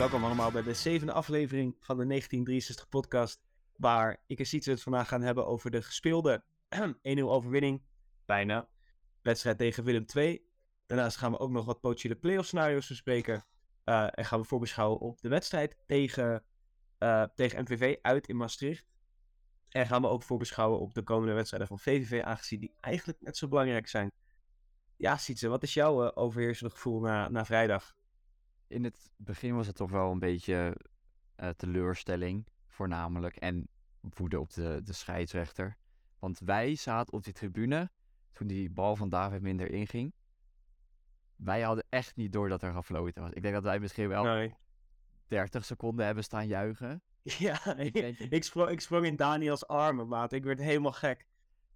Welkom allemaal bij de zevende aflevering van de 1963 podcast, waar ik en Sietse het vandaag gaan hebben over de gespeelde 1-0 overwinning, bijna, wedstrijd tegen Willem II. Daarnaast gaan we ook nog wat potentiële playoff scenario's bespreken uh, en gaan we voorbeschouwen op de wedstrijd tegen, uh, tegen MVV uit in Maastricht. En gaan we ook voorbeschouwen op de komende wedstrijden van VVV, aangezien die eigenlijk net zo belangrijk zijn. Ja, Sietse, wat is jouw uh, overheersende gevoel na, na vrijdag? In het begin was het toch wel een beetje uh, teleurstelling, voornamelijk. En woede op de, de scheidsrechter. Want wij zaten op die tribune toen die bal van David minder inging. Wij hadden echt niet door dat er gefloten was. Ik denk dat wij misschien wel nee. 30 seconden hebben staan juichen. Ja, ik, ik, sprong, ik sprong in Daniels armen, maat. Ik werd helemaal gek.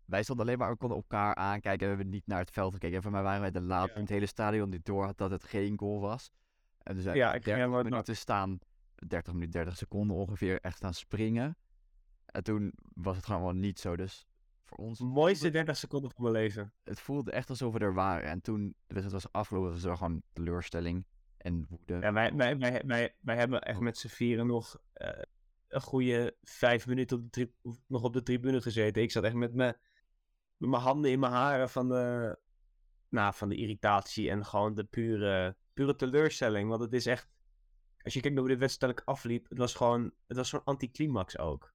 Wij stonden alleen maar, we konden elkaar aankijken. We hebben niet naar het veld gekeken. En voor mij waren wij de laatste ja. in het hele stadion die door had dat het geen goal was. En dus ja, ik 30 minuten staan, 30 minuten, 30 seconden ongeveer, echt staan springen. En toen was het gewoon wel niet zo. Dus voor ons... Mooiste 30 seconden van mijn leven. Het voelde echt alsof we er waren. En toen de wedstrijd was afgelopen, was er gewoon teleurstelling en woede. Ja, wij, wij, wij, wij, wij hebben echt met z'n vieren nog uh, een goede vijf minuten op de nog op de tribune gezeten. Ik zat echt met mijn, met mijn handen in mijn haren van de, nou, van de irritatie en gewoon de pure pure teleurstelling. Want het is echt. Als je kijkt naar hoe dit wedstrijd afliep, het was gewoon. Het was zo'n anticlimax ook.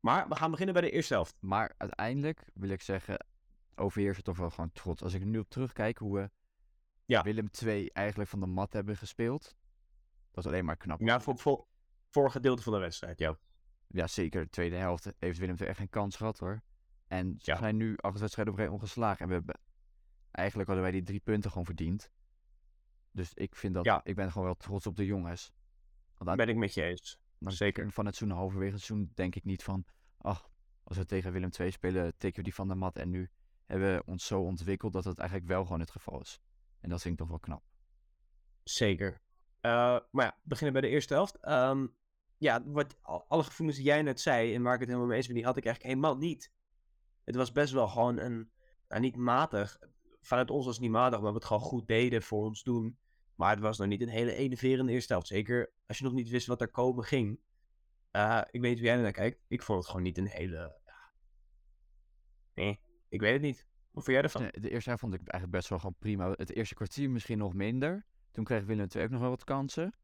Maar we gaan beginnen bij de eerste helft. Maar uiteindelijk wil ik zeggen. Overheersen toch wel gewoon trots. Als ik nu op terugkijk hoe we ja. Willem 2 eigenlijk van de mat hebben gespeeld. Dat is alleen maar knap. Ja, voor, voor, voor gedeelte van de wedstrijd, ja. Ja, zeker. De tweede helft heeft Willem 2 echt geen kans gehad hoor. En ze zijn nu acht wedstrijden op rij ongeslagen. En we hebben, eigenlijk hadden wij die drie punten gewoon verdiend. Dus ik vind dat, ja. ik ben gewoon wel trots op de jongens. Want ben ik met je eens. Dan Zeker. Van het seizoen, halverwege het seizoen, denk ik niet van, ach, als we tegen Willem II spelen, tikken we die van de mat. En nu hebben we ons zo ontwikkeld dat het eigenlijk wel gewoon het geval is. En dat vind ik toch wel knap. Zeker. Uh, maar ja, beginnen bij de eerste helft. Um, ja, wat, alle gevoelens die jij net zei en waar ik het helemaal mee eens ben, die had ik eigenlijk helemaal niet. Het was best wel gewoon een, nou, niet matig. Vanuit ons was het niet matig, maar we het gewoon goed deden voor ons doen. Maar het was nog niet een hele enerverende eerste helft. Zeker als je nog niet wist wat er komen ging. Uh, ik weet niet hoe jij naar kijkt. Ik vond het gewoon niet een hele... Nee, ik weet het niet. Hoe vond jij ervan? Nee, de eerste helft vond ik eigenlijk best wel gewoon prima. Het eerste kwartier misschien nog minder. Toen kreeg Willem II ook nog wel wat kansen.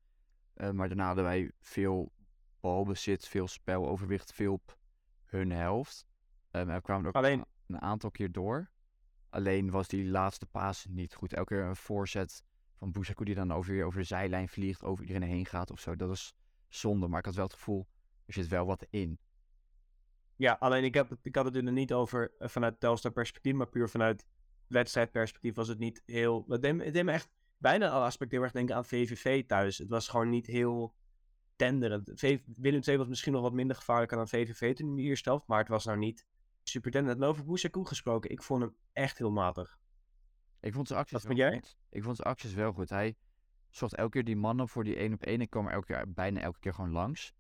Uh, maar daarna hadden wij veel balbezit, veel speloverwicht, veel op hun helft. Um, er kwamen ook Alleen... een aantal keer door. Alleen was die laatste paas niet goed. Elke keer een voorzet van Boesaku die dan over, over de zijlijn vliegt, over iedereen heen gaat of zo. Dat is zonde, maar ik had wel het gevoel, er zit wel wat in. Ja, alleen ik, heb het, ik had het er niet over eh, vanuit Telstar perspectief, maar puur vanuit wedstrijdperspectief was het niet heel... Het deed, het deed me echt bijna alle aspecten heel erg denken aan VVV thuis. Het was gewoon niet heel tenderend. Willem II was misschien nog wat minder gevaarlijk dan VVV toen de eerste helft, maar het was nou niet super tenderend. En over Boesaku gesproken, ik vond hem echt heel matig. Ik vond zijn acties Wat wel goed. Ik vond zijn acties wel goed. Hij zocht elke keer die mannen voor die één op één. Ik kwam er elke keer, bijna elke keer gewoon langs.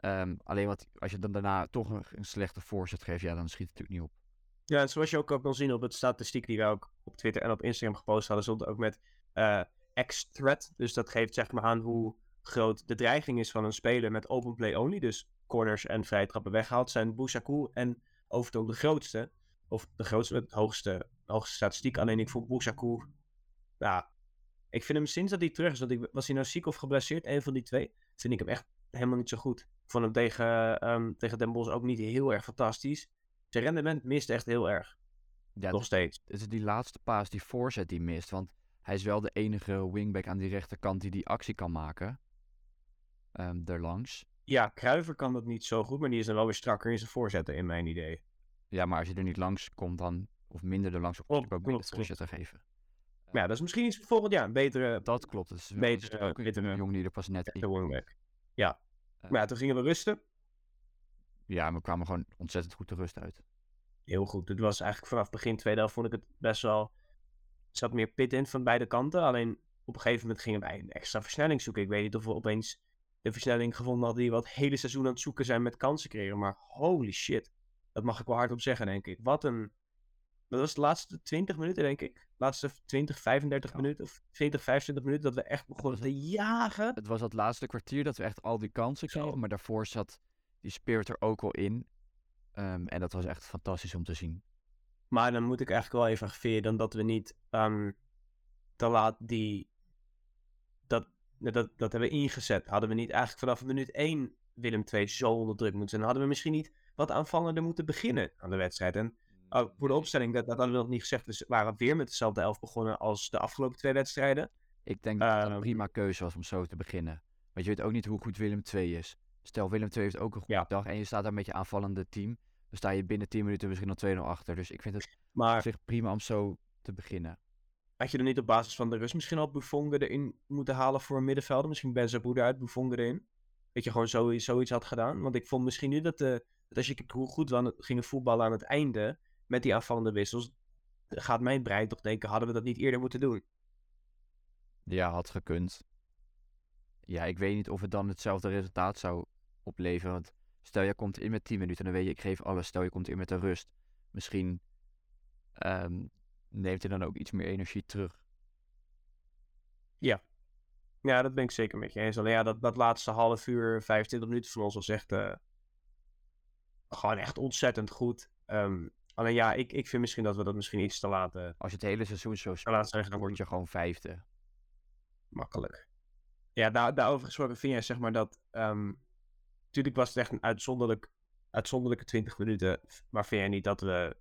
Um, alleen wat, als je dan daarna toch een, een, slechte voorzet geeft, ja, dan schiet het natuurlijk niet op. Ja, en zoals je ook kan zien op het statistiek die we ook op Twitter en op Instagram gepost hadden, stond ook met uh, X-threat. Dus dat geeft zeg maar aan hoe groot de dreiging is van een speler met open play only. Dus corners en vrije trappen weghaalt. Zijn Bousakou en Overtoom de grootste. Of de grootste, het hoogste, hoogste statistiek. Alleen ik vond Boussakou... Ja, ik vind hem sinds dat hij terug is... Dat was hij nou ziek of geblesseerd? Een van die twee. Vind ik hem echt helemaal niet zo goed. Ik vond hem tegen, um, tegen Den Bosch ook niet heel erg fantastisch. Zijn rendement mist echt heel erg. Ja, Nog steeds. Het is die laatste paas, die voorzet die mist. Want hij is wel de enige wingback aan die rechterkant die die actie kan maken. Um, erlangs. Ja, Kruiver kan dat niet zo goed, maar die is dan wel weer strakker in zijn voorzetten, in mijn idee. Ja, maar als je er niet langs komt dan, of minder er langs, op, klopt, klopt. te geven. Ja, dat is misschien iets volgend jaar. Een betere... Dat klopt. Dat is betere, ook een jongen die er pas net in... Ja. Uh, maar ja, toen gingen we rusten. Ja, we kwamen gewoon ontzettend goed de rust uit. Heel goed. Het was eigenlijk vanaf begin tweede helft vond ik het best wel... Er zat meer pit in van beide kanten. Alleen op een gegeven moment gingen wij een extra versnelling zoeken. Ik weet niet of we opeens de versnelling gevonden hadden die we het hele seizoen aan het zoeken zijn met kansen creëren. Maar holy shit. Dat mag ik wel hardop zeggen, denk ik. Wat een. Dat was de laatste 20 minuten, denk ik. De laatste 20, 35 Ja. minuten of 20, 25 minuten dat we echt begonnen te jagen. Het was dat laatste kwartier dat we echt al die kansen Zo. kregen. Maar daarvoor zat die spirit er ook al in. Ehm, en dat was echt fantastisch om te zien. Maar dan moet ik eigenlijk wel even dan dat we niet ehm, te laat die. Dat, dat, dat hebben we ingezet. Hadden we niet eigenlijk vanaf minuut 1 Willem II zo onder druk moeten zijn? Hadden we misschien niet wat aanvallender moeten beginnen aan de wedstrijd? En voor de opstelling, dat, dat hadden we nog niet gezegd. We waren weer met dezelfde elf begonnen als de afgelopen twee wedstrijden. Ik denk dat het Ehm, een prima keuze was om zo te beginnen. Want je weet ook niet hoe goed Willem II is. Stel, Willem II heeft ook een goede Ja. dag en je staat daar met je aanvallende team. Dan sta je binnen 10 minuten misschien al 2-0 achter. Dus ik vind het op Maar zich prima om zo te beginnen. had je er niet op basis van de rust misschien al Buffon erin moeten halen voor een middenvelder? Misschien Benzabou eruit, Buffon erin? Dat je gewoon zoiets, zoiets had gedaan? Want ik vond misschien nu dat, de, dat als je kijkt hoe goed we aan het- gingen voetballen aan het einde, met die aanvallende wissels, gaat mijn brein toch denken, hadden we dat niet eerder moeten doen? Ja, had gekund. Ja, ik weet niet of het dan hetzelfde resultaat zou opleveren. Want stel je komt in met 10 minuten, dan weet je, ik geef alles. Stel je komt in met de rust. Misschien ehm, neemt hij dan ook iets meer energie terug. Ja, dat ben ik zeker met je eens. Alleen ja, dat, dat laatste half uur, 25 minuten van ons was echt eh, gewoon echt ontzettend goed. Ehm, alleen ja, ik, ik vind misschien dat we dat misschien iets te laat eh, Als je het hele seizoen zo laat speelt, zeggen, dan word je gewoon vijfde. makkelijk. Ja, daar, daarover gesproken vind jij zeg maar dat... ehm natuurlijk was het echt een uitzonderlijk, uitzonderlijke 20 minuten. Maar vind jij niet dat we...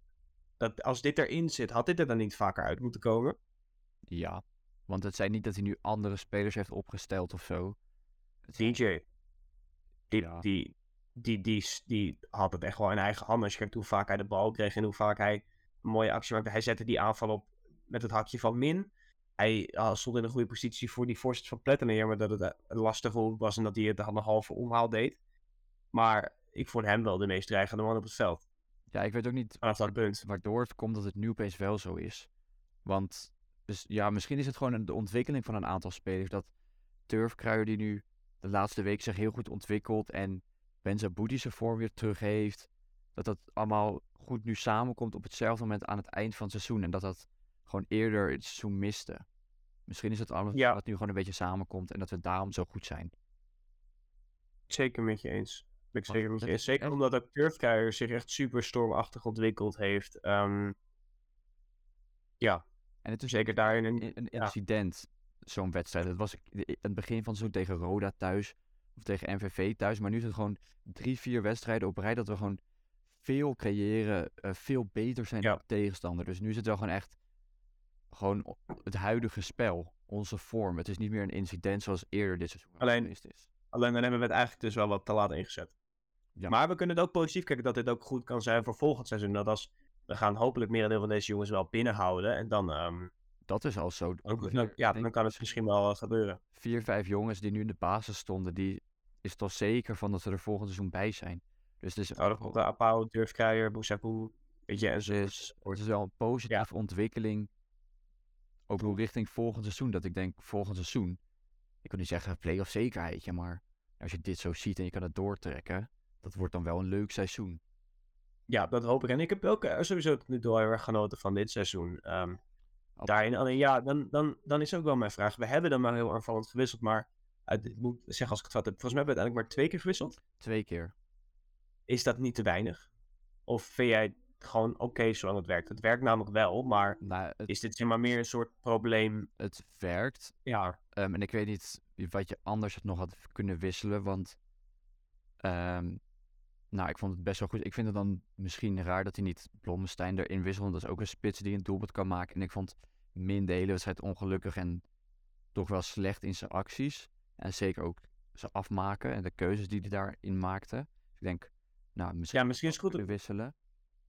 Dat als dit erin zit, had dit er dan niet vaker uit moeten komen? Ja, want het zijn niet dat hij nu andere spelers heeft opgesteld of zo. DJ. Die, Ja. die, die, die, die had het echt wel in eigen handen. Als je kijkt hoe vaak hij de bal kreeg en hoe vaak hij een mooie actie maakte. Hij zette die aanval op met het hakje van Min. Hij ah, stond in een goede positie voor die voorzet van Pletteneer. Maar dat het eh, een lastige rol was en dat hij het aan de halve omhaal deed. Maar ik vond hem wel de meest dreigende man op het veld. Ja, ik weet ook niet Vanaf dat punt. waardoor het komt dat het nu opeens wel zo is. Want dus, ja, misschien is het gewoon de ontwikkeling van een aantal spelers. Dat Turfkruijer die nu de laatste week zich heel goed ontwikkelt en Die zijn vorm weer terug heeft. Dat dat allemaal goed nu samenkomt op hetzelfde moment aan het eind van het seizoen. En dat dat gewoon eerder het seizoen miste. Misschien is het alles Ja. wat nu gewoon een beetje samenkomt en dat we daarom zo goed zijn. Zeker met je eens. Ben ik zeker met je het eens. is Zeker echt- omdat ook Turfkruijer zich echt super stormachtig ontwikkeld heeft. Ehm, ja, En het is zeker daarin. Een, een, ja. incident, zo'n wedstrijd. Het was in het begin van het seizoen tegen Roda thuis of tegen MVV thuis. Maar nu is het gewoon drie, vier wedstrijden op rij dat we gewoon veel creëren, eh, veel beter zijn Ja. dan de tegenstander. Dus nu is het wel gewoon echt gewoon het huidige spel, onze vorm. Het is niet meer een incident zoals eerder dit seizoen Alleen- is. Alleen dan hebben we het eigenlijk dus wel wat te laat ingezet. Ja. Maar we kunnen het ook positief kijken dat dit ook goed kan zijn voor volgend seizoen. Dat als we gaan hopelijk merendeel van deze jongens wel binnenhouden. En dan, ehm, Dat is al zo. dan- ja, dan kan het misschien wel eh, gebeuren. Vier, vijf jongens die nu in de basis stonden, die is toch zeker van dat ze er volgend seizoen bij zijn. Dus het is Nou, komt de Apau, Boussakou, weet je, en zo. Dus het is wel een positieve ontwikkeling. Ook richting volgend seizoen. Dat ik denk, volgend seizoen. Ik wil niet zeggen play-off zekerheidje, maar als je dit zo ziet en je kan het doortrekken. Dat wordt dan wel een leuk seizoen. Ja, dat hoop ik. En ik heb ook eh, sowieso tot nu toe heel erg genoten van dit seizoen. Absoluut. Daarin, alleen ja, dan, dan, dan is ook wel mijn vraag. We hebben dan maar heel aanvallend gewisseld, maar uit- ik moet zeggen als ik het fout heb, volgens mij hebben we uiteindelijk maar twee keer gewisseld. Twee keer. Is dat niet te weinig? Of vind jij het gewoon oké zolang het werkt? Het werkt namelijk wel, maar Nou, het, is dit zeg maar meer een soort probleem? het werkt. Ja, Ehm, en ik weet niet wat je anders het nog had kunnen wisselen. Want ehm, nou, ik vond het best wel goed. Ik vind het dan misschien raar dat hij niet Blommestein erin wisselt. Want dat is ook een spits die een doelpunt kan maken. En ik vond Min de hele wedstrijd ongelukkig en toch wel slecht in zijn acties. En zeker ook zijn afmaken en de keuzes die hij daarin maakte. Dus ik denk, nou, misschien, ja misschien, is het goed, kunnen wisselen.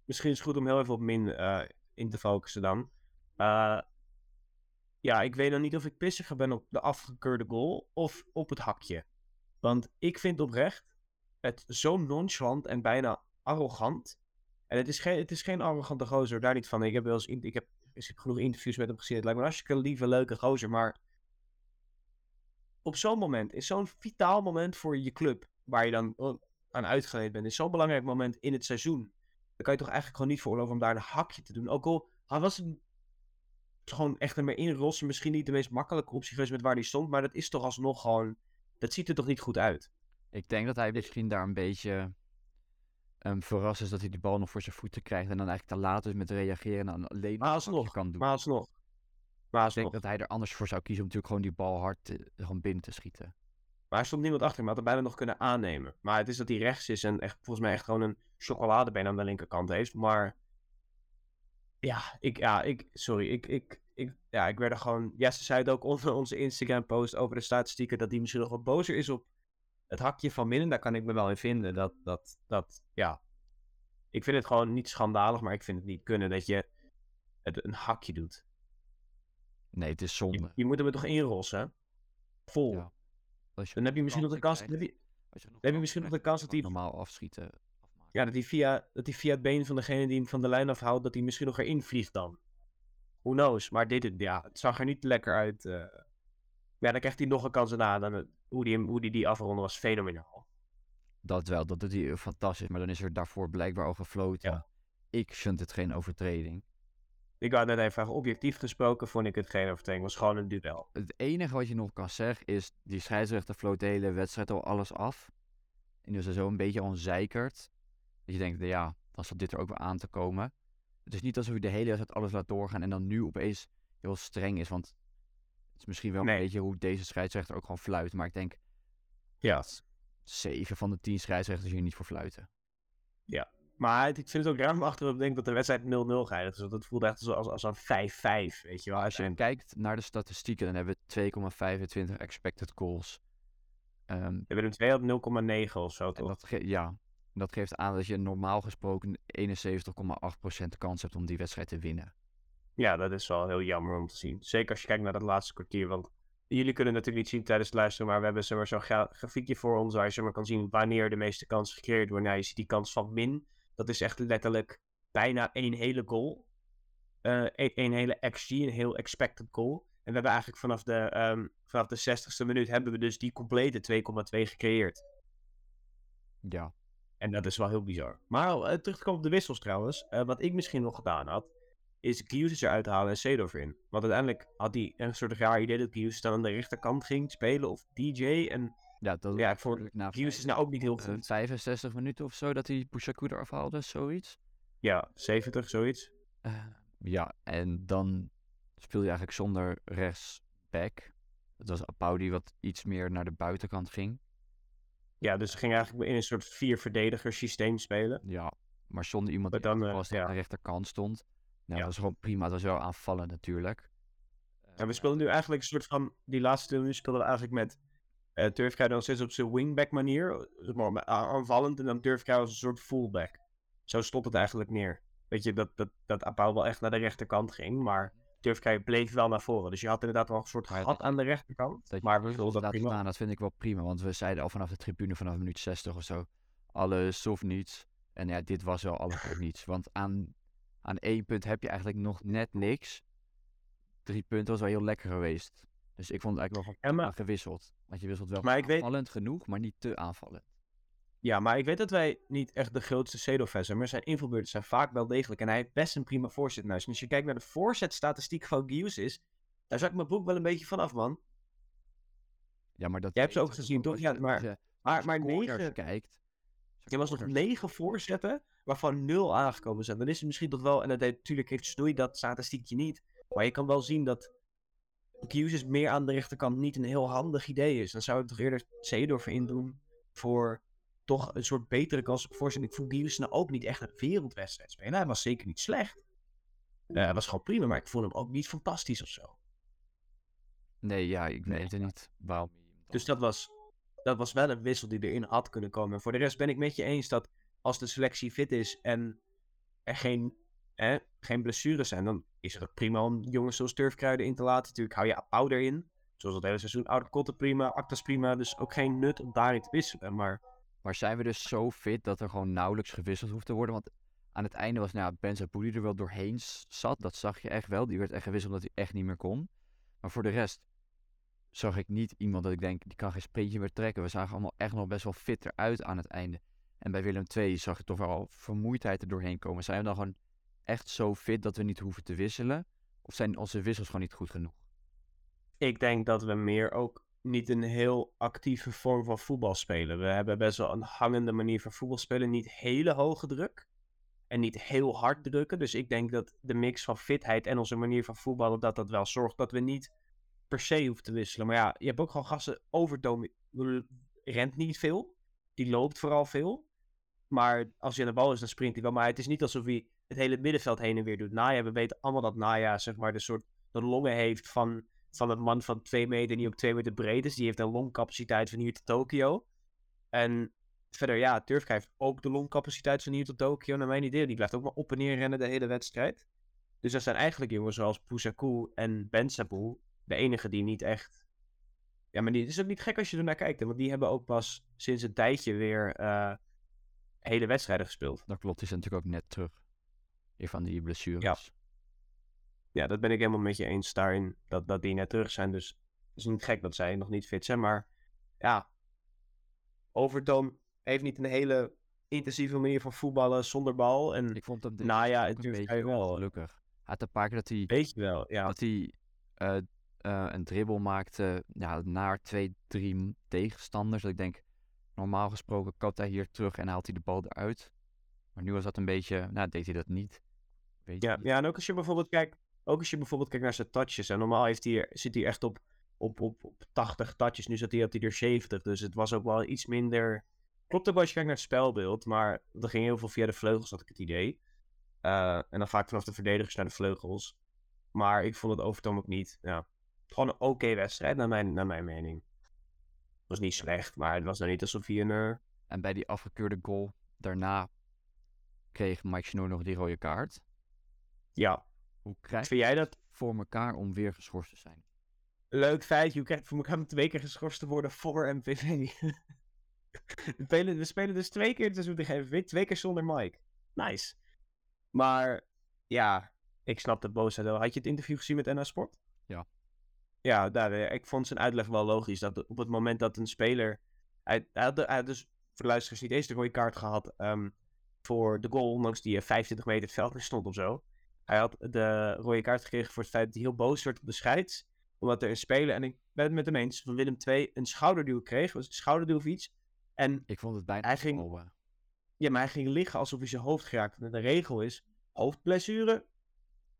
misschien is het goed om heel even op Min eh, in te focussen dan. Eh, ja, ik weet dan niet of ik pissiger ben op de afgekeurde goal of op het hakje. Want ik vind oprecht het zo nonchalant en bijna arrogant. En het is geen, het is geen arrogante gozer, daar niet van. Ik heb wel eens ik heb, genoeg interviews met hem gezien. Het lijkt me een lieve, leuke gozer. Maar op zo'n moment, in zo'n vitaal moment voor je club, waar je dan oh, aan uitgeleid bent, is zo'n belangrijk moment in het seizoen. Dan kan je toch eigenlijk gewoon niet veroorloven om daar een hakje te doen. Ook al was een, gewoon echt ermee inrossen. Misschien niet de meest makkelijke optie geweest met waar hij stond. Maar dat is toch alsnog gewoon... Dat ziet er toch niet goed uit? Ik denk dat hij misschien daar een beetje um, verrast is dat hij die bal nog voor zijn voeten krijgt. En dan eigenlijk te laat is met reageren en dan alleen maar alsnog, kan doen. Maar alsnog. Maar alsnog. Ik denk dat hij er anders voor zou kiezen om natuurlijk gewoon die bal hard te, gewoon binnen te schieten. Maar hij stond niemand achter hem, had hem bijna nog kunnen aannemen. Maar het is dat hij rechts is en echt, volgens mij echt gewoon een chocoladebeen aan de linkerkant heeft. Maar ja, ik, ja, ik, sorry, ik, ik, ik, ja, ik werd er gewoon... Jesse zei het ook onder onze Instagram-post over de statistieken, dat hij misschien nog wat bozer is op het hakje van Minnen. Daar kan ik me wel in vinden. Dat, dat, dat, ja. Ik vind het gewoon niet schandalig, maar ik vind het niet kunnen dat je het een hakje doet. Nee, het is zonde. Je, moet hem er toch inrossen, Vol. Ja. Dan heb je misschien nog de kans... Dan heb je, misschien nog de kans dat hij... Normaal afschieten. Ja, dat hij, via, dat hij via het been van degene die hem van de lijn afhoudt, dat hij misschien nog erin vliegt dan. Who knows? Maar dit, ja, het zag er niet lekker uit. Uh... Ja, dan krijgt hij nog een kans na. Dan, hoe die, hoe die, die afronde was fenomenaal. Dat wel, dat doet hij fantastisch. Maar dan is er daarvoor blijkbaar al gefloten. Ja. Ik vind het geen overtreding. Ik wou net even vragen, objectief gesproken vond ik het geen overtreding. Was gewoon een duel. Het enige wat je nog kan zeggen is, die scheidsrechter floot de hele wedstrijd al alles af. En dus er zo een beetje onzeikerd. Dat je denkt, ja, dan zal dit er ook wel aan te komen. Het is niet alsof je de hele wedstrijd alles laat doorgaan en dan nu opeens heel streng is. Want het is misschien wel een beetje hoe deze scheidsrechter ook gewoon fluit. Maar ik denk, ja. zeven van de tien scheidsrechters hier niet voor fluiten. Ja, maar ik vind het ook raar om achterop denk dat de wedstrijd 0-0 gaat. Dus dat voelt echt als, als, een 5-5, weet je wel. Als je kijkt naar de statistieken, dan hebben we 2,25 expected goals. Um, we hebben hem 2 op 0,9 of zo, toch? Dat ja, dat geeft aan dat je normaal gesproken 71,8% kans hebt om die wedstrijd te winnen. Ja, dat is wel heel jammer om te zien. Zeker als je kijkt naar dat laatste kwartier. Want jullie kunnen natuurlijk niet zien tijdens het luisteren, maar we hebben zo'n grafiekje voor ons waar je maar, kan zien wanneer de meeste kansen gecreëerd worden. Nou, je ziet die kans van min. Dat is echt letterlijk bijna één hele goal. Uh, één hele XG, een heel expected goal. En we hebben eigenlijk vanaf de, um, vanaf de 60ste minuut hebben we dus die complete 2,2 gecreëerd. Ja. En dat is wel heel bizar. Maar uh, terug te komen op de wissels trouwens. Uh, wat ik misschien nog gedaan had, is Gius eruit halen en Seedorf in. Want uiteindelijk had hij een soort raar idee dat Gius dan aan de rechterkant ging spelen of DJ. En ja, dat ja, voor Gius is nou ook niet heel goed. Uh, 65 minuten of zo dat hij Pushaku eraf haalde, zoiets. Ja, 70, zoiets. Uh, ja, en dan speel je eigenlijk zonder rechtsback. Het was Apaudi wat iets meer naar de buitenkant ging. Ja, dus ze ging eigenlijk in een soort vier verdediger systeem spelen. Ja, maar zonder iemand die dan, uh, aan de rechterkant stond. Nou, dat is gewoon prima. Dat was wel aanvallen natuurlijk. En we speelden nu eigenlijk een soort van... Die laatste twee minuten speelden we eigenlijk met... Uh, Turfkruid dan steeds op zijn wingback manier. Maar aanvallend. En dan Turfkruid als een soort fullback. Zo stond het eigenlijk neer. Weet je, dat, dat, dat Apau wel echt naar de rechterkant ging. Maar Turfkruid bleef wel naar voren. Dus je had inderdaad wel een soort gat aan de rechterkant. Dat maar we wilden dat prima. Dat vind ik wel prima. Want we zeiden al vanaf de tribune vanaf minuut 60 of zo. Alles of niets. En ja, dit was wel alles of niets. Want aan aan één punt heb je eigenlijk nog net niks. Drie punten was wel heel lekker geweest. Dus ik vond het eigenlijk wel ja, gewisseld. Want je wisselt wel maar aanvallend genoeg, maar niet te aanvallend. Ja, maar ik weet dat wij niet echt de grootste Seedorf zijn, maar zijn invalbeurten zijn vaak wel degelijk. En hij heeft best een prima voorzetnuis. En als je kijkt naar de voorzetstatistiek van Gius is, daar zak ik mijn broek wel een beetje vanaf, man. Ja, maar dat... Jij hebt ze ook gezien, toch? Ja, maar, maar, maar, maar negen... kijkt... Je was nog negen voorzetten waarvan nul aangekomen zijn. Dan is het misschien toch wel, en dat natuurlijk heeft Snoei dat statistiekje niet, maar je kan wel zien dat Q's meer aan de rechterkant niet een heel handig idee is. Dan zou ik toch eerder Zeedorf in doen voor toch een soort betere kans op voorzet. Ik vond Gius nou ook niet echt een wereldwedstrijd spelen. Hij was zeker niet slecht. Uh, hij was gewoon prima, maar ik vond hem ook niet fantastisch of zo. Nee, ja, ik weet het niet waarom. Dus dat was, dat was wel een wissel die erin had kunnen komen. En voor de rest ben ik met je eens dat als de selectie fit is en er geen, hè, geen blessures zijn, dan is het prima om jongens zoals Turfkruiden in te laten. Natuurlijk hou je Ouder in, zoals het hele seizoen. Ouder Kotten prima, Actas prima, dus ook geen nut om daarin te wisselen. Maar... maar zijn we dus zo fit dat er gewoon nauwelijks gewisseld hoeft te worden? Want aan het einde was nou, ja, Benza er wel doorheen zat, dat zag je echt wel. Die werd echt gewisseld omdat hij echt niet meer kon. Maar voor de rest zag ik niet iemand dat ik denk, die kan geen sprintje meer trekken. We zagen allemaal echt nog best wel fitter uit aan het einde. En bij Willem II zag je toch wel vermoeidheid er doorheen komen. Zijn we dan gewoon echt zo fit dat we niet hoeven te wisselen? Of zijn onze wissels gewoon niet goed genoeg? Ik denk dat we meer ook niet een heel actieve vorm van voetbal spelen. We hebben best wel een hangende manier van voetbal spelen. Niet hele hoge druk. En niet heel hard drukken. Dus ik denk dat de mix van fitheid en onze manier van voetballen... dat dat wel zorgt dat we niet per se hoeven te wisselen. Maar ja, je hebt ook gewoon gasten... Overtoom rent niet veel. Die loopt vooral veel. Maar als hij aan de bal is, dan sprint hij wel. Maar het is niet alsof hij het hele middenveld heen en weer doet. Naya, we weten allemaal dat Naya zeg maar de soort de longen heeft van, van een man van 2 meter die ook 2 meter breed is. Die heeft een longcapaciteit van hier tot Tokio. En verder, ja, Turfka heeft ook de longcapaciteit van hier tot Tokio, naar mijn idee. Die blijft ook maar op en neer rennen de hele wedstrijd. Dus dat zijn eigenlijk jongens zoals Pousakou en Bensabou de enige die niet echt... Ja, maar het is ook niet gek als je er naar kijkt, want die hebben ook pas sinds een tijdje weer uh, hele wedstrijden gespeeld. Dat klopt, die zijn natuurlijk ook net terug. Van die blessures. Ja. ja, dat ben ik helemaal met je eens daarin, dat, dat die net terug zijn. Dus het is niet gek dat zij nog niet fit zijn, maar ja, Overtoom heeft niet een hele intensieve manier van voetballen zonder bal. En ik vond hem nou ja, het een beetje wel gelukkig. Hij had een paar keer dat hij, Weet je wel, ja. dat hij uh, uh, een dribbel maakte ja, naar twee, drie tegenstanders. Dat ik denk, normaal gesproken kapt hij hier terug en haalt hij de bal eruit. Maar nu was dat een beetje, nou deed hij dat niet. Weet ja, niet. ja, en ook als je bijvoorbeeld kijkt, ook als je bijvoorbeeld kijkt naar zijn touches. En normaal heeft hij, zit hij echt op, op, op, op 80 touches. Nu zat hij op hij er 70. Dus het was ook wel iets minder. Klopt ook wel als je kijkt naar het spelbeeld. Maar er ging heel veel via de vleugels, had ik het idee. Uh, en dan vaak vanaf de verdedigers naar de vleugels. Maar ik vond het overtoom ook niet. Ja, gewoon een oké okay wedstrijd, naar mijn, naar mijn mening. Het was niet slecht, maar het was nou niet alsof hij een. Uh... En bij die afgekeurde goal daarna kreeg Mike Snow nog die rode kaart. Ja. Hoe krijg Vind jij dat voor elkaar om weer geschorst te zijn? Leuk krijg je voor elkaar om twee keer geschorst te worden voor MVV? we, spelen, we spelen dus twee keer het seizoen tegen MVV, twee keer zonder Mike. Nice. Maar ja, ik snap de boosheid wel. Had je het interview gezien met NA Sport? Ja. Ja, daar, ik vond zijn uitleg wel logisch. Dat op het moment dat een speler... Hij, hij, had, hij had dus, voor de luisteraars, niet eens de rode kaart gehad... Um, voor de goal, ondanks die 25 meter het veld stond of zo. Hij had de rode kaart gekregen voor het feit dat hij heel boos werd op de scheids. Omdat er een speler, en ik ben het met hem eens, van Willem II een schouderduw kreeg. Was een schouderduw of iets. En ik vond het bijna hij ging, Ja, maar hij ging liggen alsof hij zijn hoofd geraakt. En de regel is, hoofdblessure,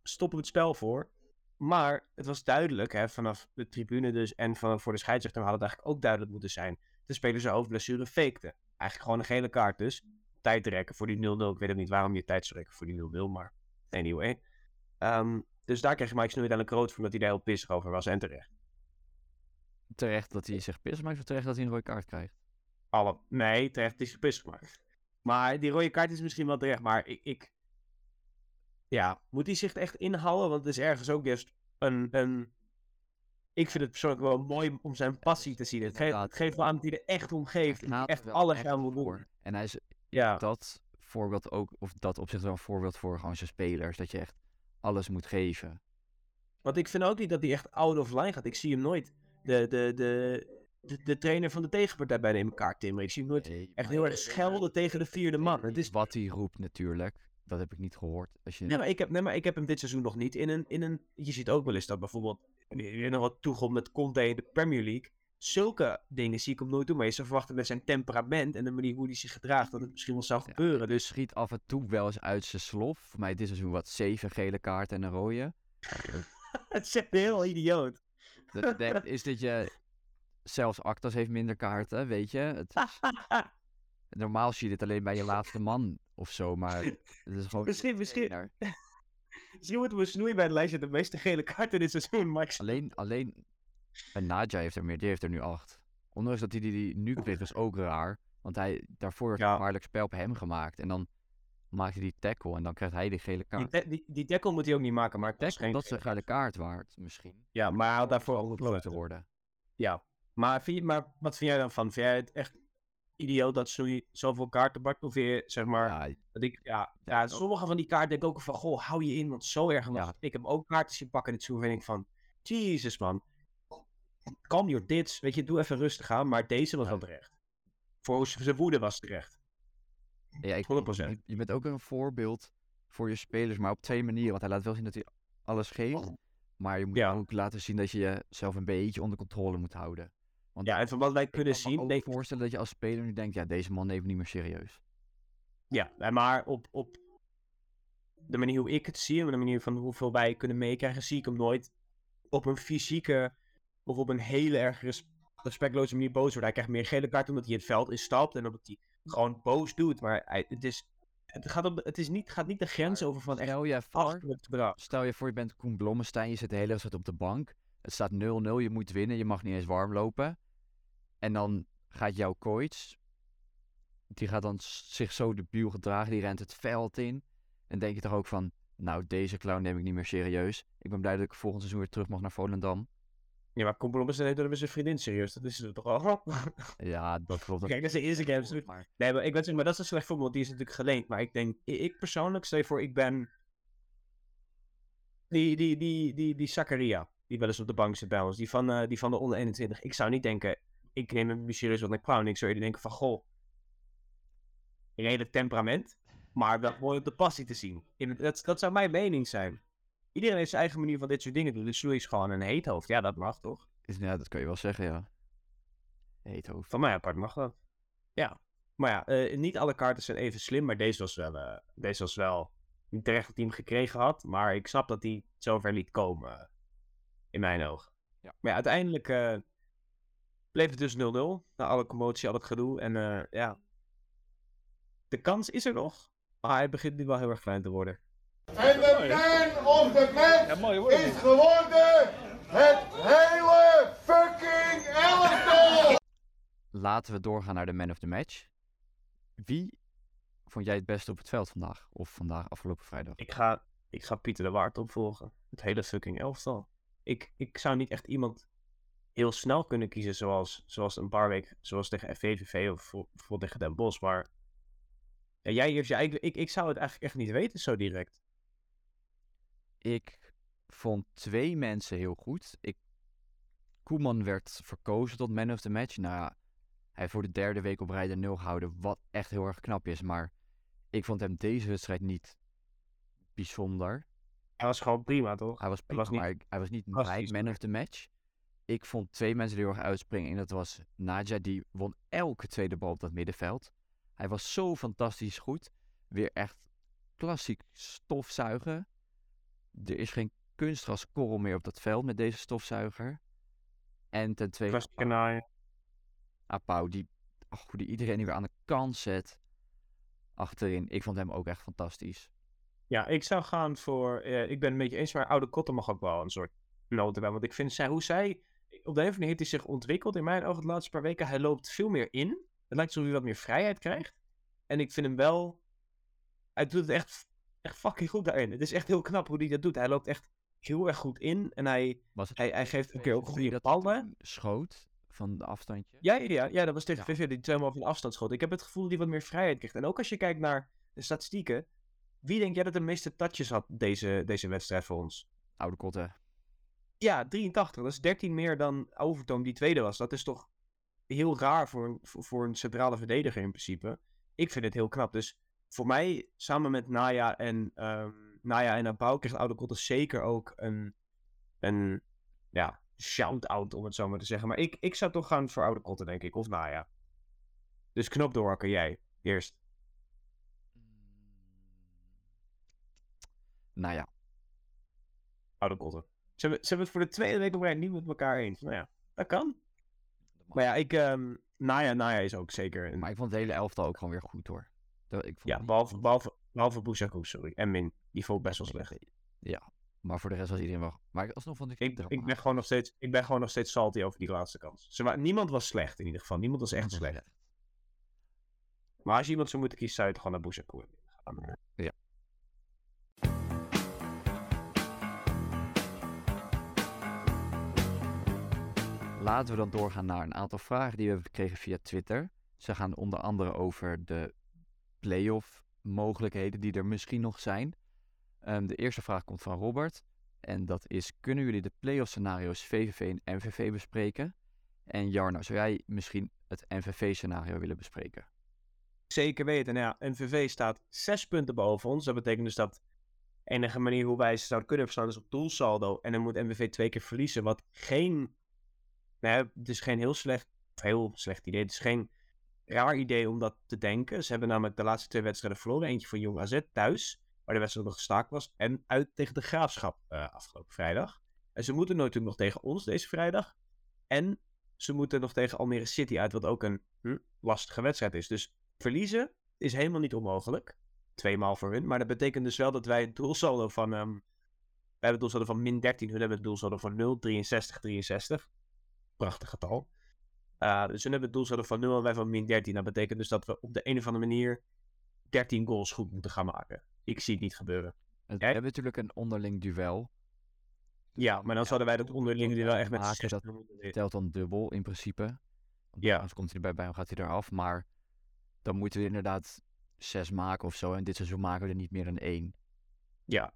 stoppen we het spel voor. Maar het was duidelijk, hè, vanaf de tribune dus en van, voor de scheidsrechter had het eigenlijk ook duidelijk moeten zijn. De speler zijn hoofdblessure fakte. Eigenlijk gewoon een gele kaart dus tijd rekken voor die 0-0. Ik weet ook niet waarom je tijd zou rekken voor die 0-0, maar anyway. Um, dus daar kreeg Mike Snoei dan een groot voor omdat hij daar heel pissig over was en terecht. Terecht dat hij zich pissig maakt of terecht dat hij een rode kaart krijgt? Alle, nee, terecht dat hij zich pissig maakt. Maar die rode kaart is misschien wel terecht, maar ik, ik ja, moet hij zich echt inhouden? Want het is ergens ook juist een, een ik vind het persoonlijk wel mooi om zijn passie te zien. Het geeft, het geeft wel aan dat hij er echt om geeft. Echt alles aan wil doen. En hij is ja. dat voorbeeld ook, of dat op zich wel een voorbeeld voor gewoon zijn spelers. Dat je echt alles moet geven. Want ik vind ook niet dat hij echt out of line gaat. Ik zie hem nooit de, de, de, de, de trainer van de tegenpartij bijna in elkaar timmeren. Ik zie hem nooit echt heel erg schelden tegen de vierde man. Het is... Wat hij roept natuurlijk. Dat heb ik niet gehoord. Als je... nee, maar ik heb, nee, maar ik heb hem dit seizoen nog niet in een, in een... Je ziet ook wel eens dat bijvoorbeeld... Je nog wat toegomt met Conte in de Premier League zulke dingen zie ik hem nooit doen. Maar je zou verwachten met zijn temperament en de manier hoe hij zich gedraagt, dat het misschien wel zou gebeuren. Ja, dus schiet af en toe wel eens uit zijn slof. Voor mij dit seizoen wat zeven gele kaarten en een rode. het zegt heel idioot. Dat is dat je zelfs Actas heeft minder kaarten, weet je. Het is... Normaal zie je dit alleen bij je laatste man of zo, maar het is gewoon... Misschien, misschien... Misschien moeten we snoeien bij de lijstje de meeste gele kaarten dit seizoen, Max. Alleen, alleen en Nadja heeft er meer, die heeft er nu acht. Ondanks dat hij die, die nu kreeg is ook raar. Want hij, daarvoor werd ja. een gevaarlijk spel op hem gemaakt. En dan maakt hij die tackle en dan krijgt hij de gele kaart. Die, die, die tackle moet hij ook niet maken, maar tackle, geen... dat is een gele kaart waard, misschien. Ja, maar hij daarvoor ook groot te worden. Ja, maar, vind je, maar wat vind jij dan van? Vind jij het echt idioot dat zoveel kaarten bakt? Of zeg maar, ja, dat ik, ja, ja, sommige van die kaarten denk ik ook van, goh, hou je in, want zo erg. Ja. Ik heb ook kaarten zien pakken in het vind ik van, jezus man kalm your dits, weet je, doe even rustig aan. Maar deze was wel terecht. Voor zijn woede was terecht. Ja, ik, 100%. Je bent ook een voorbeeld voor je spelers, maar op twee manieren. Want hij laat wel zien dat hij alles geeft. Maar je moet Ja. ook laten zien dat je jezelf een beetje onder controle moet houden. Want Ja, en van wat wij ik kunnen kan me zien, ook denk voorstellen dat je als speler nu denkt, ja, deze man neemt me niet meer serieus. Ja, maar op, op de manier hoe ik het zie en de manier van hoeveel wij kunnen meekrijgen, zie ik hem nooit op een fysieke of op een hele erg res- respectloze manier boos worden. Hij krijgt meer gele kaart omdat hij het veld instapt en omdat hij gewoon boos doet. Maar hij, het, is, het, gaat op, het is niet, gaat niet de grens over van echt Stel je voor, stel je voor je bent Koen Blommestein, je zit de hele wedstrijd op de bank. Het staat 0-0, je moet winnen, je mag niet eens warm lopen. En dan gaat jouw coach, die gaat dan zich zo debiel gedragen, die rent het veld in. En denk je toch ook van, nou deze clown neem ik niet meer serieus. Ik ben blij dat ik volgend seizoen weer terug mag naar Volendam. Ja, maar Koen is net door zijn vriendin serieus. Dat is toch al. Ja, dat klopt. Kijk, dat is de. Goed, maar Nee, maar ik weet zeggen, maar dat is een slecht voorbeeld, die is natuurlijk geleend. Maar ik denk, ik persoonlijk, stel je voor, ik ben die, die, die, die, die Zakaria, die wel eens op de bank zit bij ons, die van, eh, die van de onder 21. Ik zou niet denken, ik neem hem niet serieus wat ik clown. Ik zou eerder denken van, goh, redelijk temperament, maar wel mooi op de passie te zien. In, het- dat, dat zou mijn mening zijn. Iedereen heeft zijn eigen manier van dit soort dingen doen. Dus Louis is gewoon een heet hoofd. Ja, dat mag toch? ja, dat kun je wel zeggen, ja. Heet hoofd. Van mij apart mag dat. Ja. Maar ja, eh, niet alle kaarten zijn even slim, maar deze was wel, eh, deze was wel niet terecht dat hij hem gekregen had. Maar ik snap dat hij zover liet komen, in mijn ogen. Ja. Maar ja, uiteindelijk eh, bleef het dus 0-0. Na alle commotie, al het gedoe. En eh, ja, de kans is er nog. Maar hij begint nu wel heel erg klein te worden. En de man of the match Ja, mooi hoor. is geworden het hele fucking elftal! Laten we doorgaan naar de man of the match. Wie vond jij het beste op het veld vandaag? Of vandaag, afgelopen vrijdag? Ik ga, ik ga Pieter de Waard opvolgen. Het hele fucking elftal. Ik, ik zou niet echt iemand heel snel kunnen kiezen zoals, zoals een paar weken, zoals tegen VVV of voor- bijvoorbeeld tegen Den Bosch. Maar ja, jij eigen, ik, ik zou het eigenlijk echt niet weten zo direct. Ik vond twee mensen heel goed. Ik, Koeman werd verkozen tot man of the match. Nou ja, hij voor de derde week op rij de nul gehouden, wat echt heel erg knap is. Maar ik vond hem deze wedstrijd niet bijzonder. Hij was gewoon prima, toch? Hij was prima, was niet maar ik- hij was niet mijn man of the match. Ik vond twee mensen die heel erg uitspringen. En dat was Nadja, die won elke tweede bal op dat middenveld. Hij was zo fantastisch goed. Weer echt klassiek stofzuigen. Er is geen kunstgraskorrel meer op dat veld met deze stofzuiger. En ten tweede, Klassieke naaien. Apau, die, hoe die iedereen nu weer aan de kant zet. Achterin. Ik vond hem ook echt fantastisch. Ja, ik zou gaan voor. eh, ik ben een beetje eens, maar Oude Kotter mag ook wel een soort noten bij. Want ik vind zij, hoe zij. Op de een of andere manier heeft hij zich ontwikkeld in mijn ogen de laatste paar weken. Hij loopt veel meer in. Het lijkt alsof hij wat meer vrijheid krijgt. En ik vind hem wel. Hij doet het echt, echt fucking goed daarin. Het is echt heel knap hoe hij dat doet. Hij loopt echt heel erg goed in. En hij, Was hij, hij geeft een keer ook goede ballen. schoot van de afstandje? Ja, ja, ja, dat was tegen Ja. VV die tweemaal van afstand schoot. Ik heb het gevoel dat hij wat meer vrijheid krijgt. En ook als je kijkt naar de statistieken. Wie denk jij dat de meeste touches had deze, deze wedstrijd voor ons? Oude kotten. Ja, 83. Dat is 13 meer dan Overtoom die tweede was. Dat is toch heel raar voor een, voor, voor een centrale verdediger in principe. Ik vind het heel knap. Dus voor mij, samen met Naya en, ehm Naya en Abou, krijgt Oude Kotten zeker ook een, een ja, shout-out, om het zo maar te zeggen. Maar ik, ik zou toch gaan voor Oude Kotten, denk ik. Of Naya. Dus knop doorhakken, jij. Eerst. Ja, Oude Kotten. Ze hebben, ze hebben het voor de tweede week op rij niet met elkaar eens. Nou ja, dat kan. Maar ja, ik, ehm Naya, Naya is ook zeker een... maar ik vond het hele elftal ook gewoon weer goed hoor. Dat- Ik vond Ja, behalve, behalve, behalve sorry. En Min. Die vond ik best wel slecht. Ja, maar voor de rest was iedereen wel. Maar alsnog vond ik Ik, ik, ben gewoon nog steeds, ik ben gewoon nog steeds salty over die laatste kans. Ze wa- niemand was slecht in ieder geval. Niemand was echt slecht. Maar als je iemand zou moeten kiezen, zou je het gewoon naar Bouchakou gaan. Laten we dan doorgaan naar een aantal vragen die we hebben gekregen via Twitter. Ze gaan onder andere over de playoff mogelijkheden die er misschien nog zijn. Ehm, de eerste vraag komt van Robert. En dat is, kunnen jullie de playoff scenario's VVV en MVV bespreken? En Jarno, zou jij misschien het MVV scenario willen bespreken? Zeker weten. Nou ja, NVV staat zes punten boven ons. Dat betekent dus dat enige manier hoe wij ze zouden kunnen verslaan is op doelsaldo. En dan moet NVV twee keer verliezen. Wat geen. Nee, het is geen heel slecht, heel slecht idee. Het is geen raar idee om dat te denken. Ze hebben namelijk de laatste twee wedstrijden verloren. Eentje van Jong AZ thuis, waar de wedstrijd nog gestaakt was. En uit tegen de Graafschap eh, afgelopen vrijdag. En ze moeten natuurlijk nog tegen ons deze vrijdag. En ze moeten nog tegen Almere City uit, wat ook een hm, lastige wedstrijd is. Dus verliezen is helemaal niet onmogelijk. Tweemaal voor hun. Maar dat betekent dus wel dat wij het doelsaldo van... ehm wij hebben het doelsaldo van min 13. Hun hebben het doelsaldo van 0, 63, 63. Prachtig getal. Uh, dus hun hebben het doelsaldo van 0 en wij van min 13. Dat betekent dus dat we op de een of andere manier 13 goals goed moeten gaan maken. Ik zie het niet gebeuren. We hebben natuurlijk een onderling duel. Ja, maar dan zouden wij dat onderling wel echt met maken, 60 dat telt dan dubbel in principe. Want Ja. Anders komt hij erbij bij en gaat hij eraf. Maar dan moeten we inderdaad zes maken of zo. En dit seizoen maken we er niet meer dan één. Ja.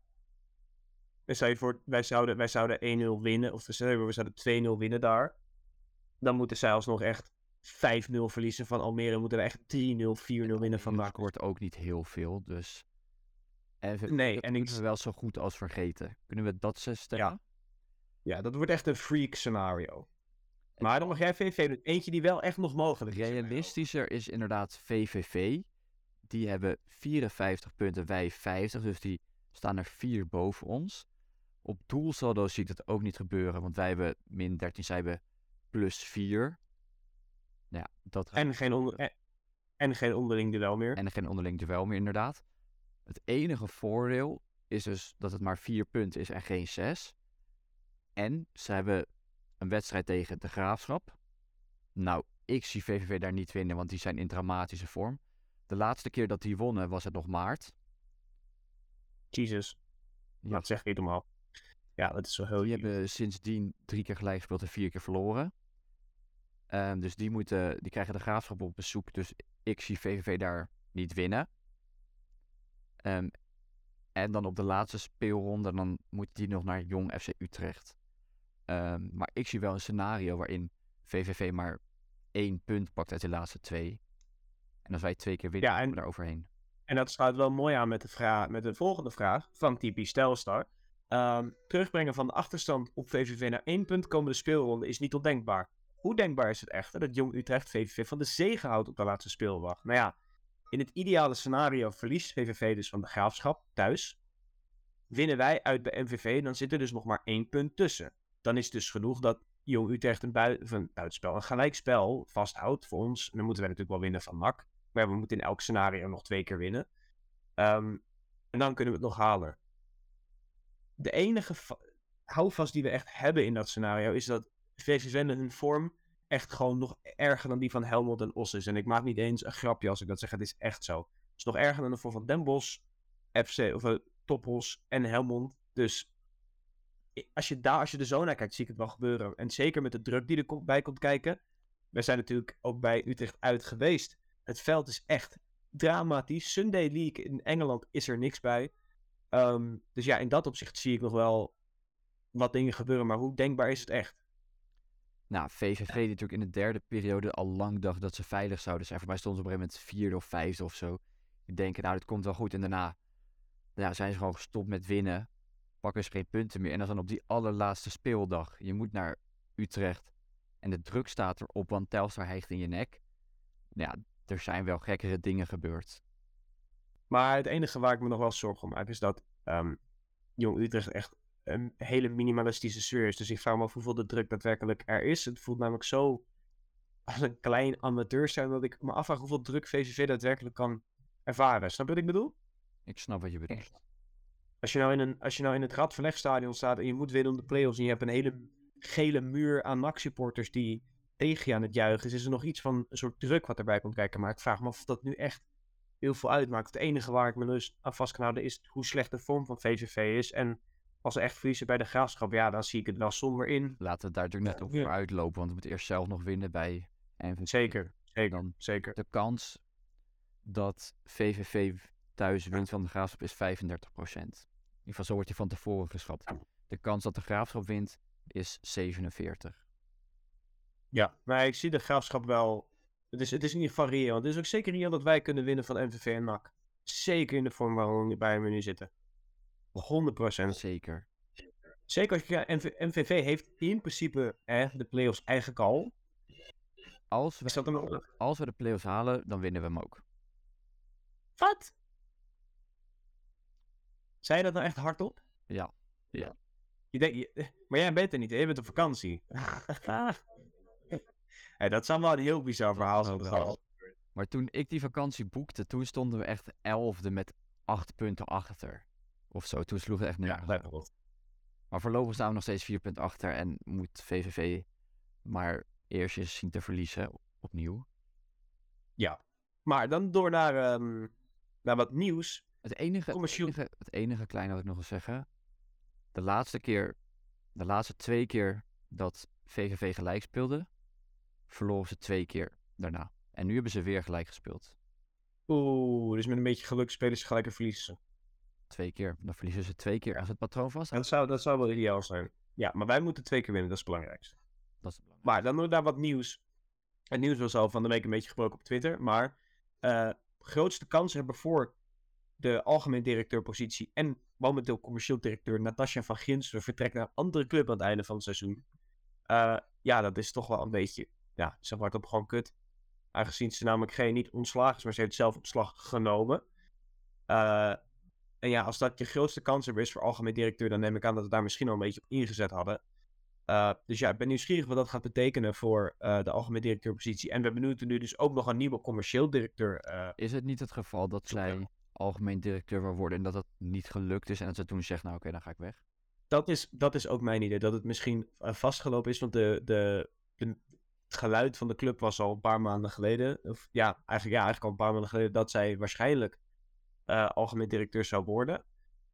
En stel je voor, wij zouden, wij zouden 1-0 winnen, of stel je voor, we zouden 2-0 winnen daar. Dan moeten zij alsnog echt 5-0 verliezen van Almere. We moeten er echt 3-0, 4-0 winnen van NAC. scoort ook niet heel veel, dus... En we, Nee, en ik- we wel zo goed als vergeten. Kunnen we dat zes stellen? Ja, dat wordt echt een freak scenario. Maar dan mag jij VV doen. Eentje die wel echt nog mogelijk is. Realistischer is inderdaad VVV. Die hebben 54 punten, wij 50. Dus die staan er vier boven ons. Op doelsaldo zie ik dat ook niet gebeuren. Want wij hebben min 13, zij hebben plus 4. Nou ja, dat En geen, onder, en, en geen onderling duel meer. en geen onderling duel meer inderdaad. Het enige voordeel is dus dat het maar 4 punten is en geen 6. En ze hebben een wedstrijd tegen de Graafschap. Nou, ik zie VVV daar niet winnen, want die zijn in dramatische vorm. De laatste keer dat die wonnen was het nog maart. Jesus. Ja. Dat zeg ik normaal. Ja, dat is zo heel... Die hebben sindsdien drie keer gelijk gespeeld en vier keer verloren. Ehm, dus die, moeten, die krijgen de graafschap op bezoek. Dus ik zie VVV daar niet winnen. Ehm, en dan op de laatste speelronde, dan moet die nog naar Jong FC Utrecht. Ehm, maar ik zie wel een scenario waarin VVV maar één punt pakt uit de laatste twee. En als wij twee keer winnen, Ja, en- daar overheen. En dat sluit wel mooi aan met de, vraag, met de volgende vraag van typisch Telstar. Ehm, terugbrengen van de achterstand op VVV naar één punt komende speelronde is niet ondenkbaar. Hoe denkbaar is het echter dat Jong Utrecht VVV van de zege houdt op de laatste speeldag? Nou ja, in het ideale scenario verliest VVV dus van de graafschap thuis. Winnen wij uit bij MVV, dan zit er dus nog maar één punt tussen. Dan is het dus genoeg dat Jong Utrecht een, bui een buitenspel, een gelijkspel vasthoudt voor ons. Dan moeten wij natuurlijk wel winnen van NAC. Maar we moeten in elk scenario nog twee keer winnen. Ehm, en dan kunnen we het nog halen. De enige va- houvast die we echt hebben in dat scenario is dat VVV hun vorm echt gewoon nog erger dan die van Helmond en Os is. En ik maak niet eens een grapje als ik dat zeg, het is echt zo. Het is nog erger dan de vorm van Den Bosch, FC, of uh, en Helmond. Dus als je, daar, als je er zo naar kijkt, zie ik het wel gebeuren. En zeker met de druk die er komt, bij komt kijken. We zijn natuurlijk ook bij Utrecht uit geweest. Het veld is echt dramatisch. Sunday League in Engeland is er niks bij. Ehm, dus ja, in dat opzicht zie ik nog wel wat dingen gebeuren. Maar hoe denkbaar is het echt? Nou, VVV die natuurlijk in de derde periode al lang dacht dat ze veilig zouden zijn. Voor mij stonden ze op een gegeven moment vierde of vijfde of zo. Die denken, nou, dit komt wel goed. En daarna ja, zijn ze gewoon gestopt met winnen. Pakken ze geen punten meer. En is dan op die allerlaatste speeldag. Je moet naar Utrecht. En de druk staat erop, want Telstar hijgt in je nek. Ja, er zijn wel gekkere dingen gebeurd. Maar het enige waar ik me nog wel zorgen om maak is dat ehm, Jong Utrecht echt een hele minimalistische sfeer is. Dus ik vraag me af hoeveel de druk daadwerkelijk er is. Het voelt namelijk zo als een klein amateur zijn dat ik me afvraag hoeveel druk VVV daadwerkelijk kan ervaren. Snap je wat ik bedoel? Ik snap wat je bedoelt. Als je nou in, een, als je nou in het Radverlegstadion staat en je moet winnen om de play-offs en je hebt een hele gele muur aan NAC-supporters die tegen je aan het juichen is, is er nog iets van een soort druk wat erbij komt kijken. Maar ik vraag me af of dat nu echt heel veel uitmaakt. Het enige waar ik me dus aan vast kan houden is hoe slecht de vorm van VVV is. En als ze echt verliezen bij de graafschap, ja, dan zie ik het wel somber in. Laten we daar natuurlijk net Ja. voor uitlopen. Want we moeten eerst zelf nog winnen bij NVV. Zeker, zeker, Dan zeker. de kans dat VVV thuis wint van de Graafschap is 35% In ieder geval, zo wordt hij van tevoren geschat. De kans dat de Graafschap wint is 47. Ja, maar ik zie de graafschap wel Het is, het is in ieder geval reëel. Het is ook zeker reëel dat wij kunnen winnen van MVV en NAC. Zeker in de vorm waarin we nu zitten. 100%. Zeker. Zeker als je kijkt, MV MVV heeft in principe eh, de play-offs eigenlijk al. Als we, als we de play-offs halen, dan winnen we hem ook. Wat? Zei je dat nou echt hardop? Ja. Je denkt, je- maar jij bent er niet, hè? je bent op vakantie. Hey, dat zou wel een heel bizar verhaal zijn. Maar toen ik die vakantie boekte, toen stonden we echt elfde met acht punten achter. Of zo, toen sloeg het echt Ja, op. bijvoorbeeld. Maar voorlopig staan we nog steeds vier punten achter en moet VVV maar eerst eens zien te verliezen opnieuw. Ja. Maar dan door naar, ehm, naar wat nieuws. Het enige, het, enige, het enige kleine wat ik nog wil zeggen. De laatste keer, de laatste twee keer dat VVV gelijk speelde, verloren ze twee keer daarna. En nu hebben ze weer gelijk gespeeld. Oeh, dus met een beetje geluk spelen ze gelijk en verliezen ze. Twee keer. Dan verliezen ze twee keer als het patroon vast. Dat zou, dat zou wel ideaal zijn. Ja, maar wij moeten twee keer winnen, dat is het belangrijkste. Dat is het belangrijkste. Maar dan door naar wat nieuws. Het nieuws was al van de week een beetje gesproken op Twitter. Maar eh grootste kans hebben voor de algemeen directeurpositie en momenteel commercieel directeur Natasja van Ginsten vertrekt naar een andere club aan het einde van het seizoen. Eh, ja, dat is toch wel een beetje, ja, maar het op gewoon kut. Aangezien ze namelijk geen niet ontslagen is, maar ze heeft zelf ontslag genomen. Eh, en ja, als dat je grootste kans hebben is voor algemeen directeur, dan neem ik aan dat we daar misschien al een beetje op ingezet hadden. Uh, dus ja, ik ben nieuwsgierig wat dat gaat betekenen voor uh, de algemeen directeurpositie. En we benoemen nu dus ook nog een nieuwe commercieel directeur. Uh, Is het niet het geval dat zij algemeen directeur wil worden en dat dat niet gelukt is en dat ze toen zegt, nou oké, dan ga ik weg? dat, is, dat is ook mijn idee, dat het misschien vastgelopen is, want de, de, de, het geluid van de club was al een paar maanden geleden, of ja, eigenlijk, ja, eigenlijk al een paar maanden geleden, dat zij waarschijnlijk uh, algemeen directeur zou worden.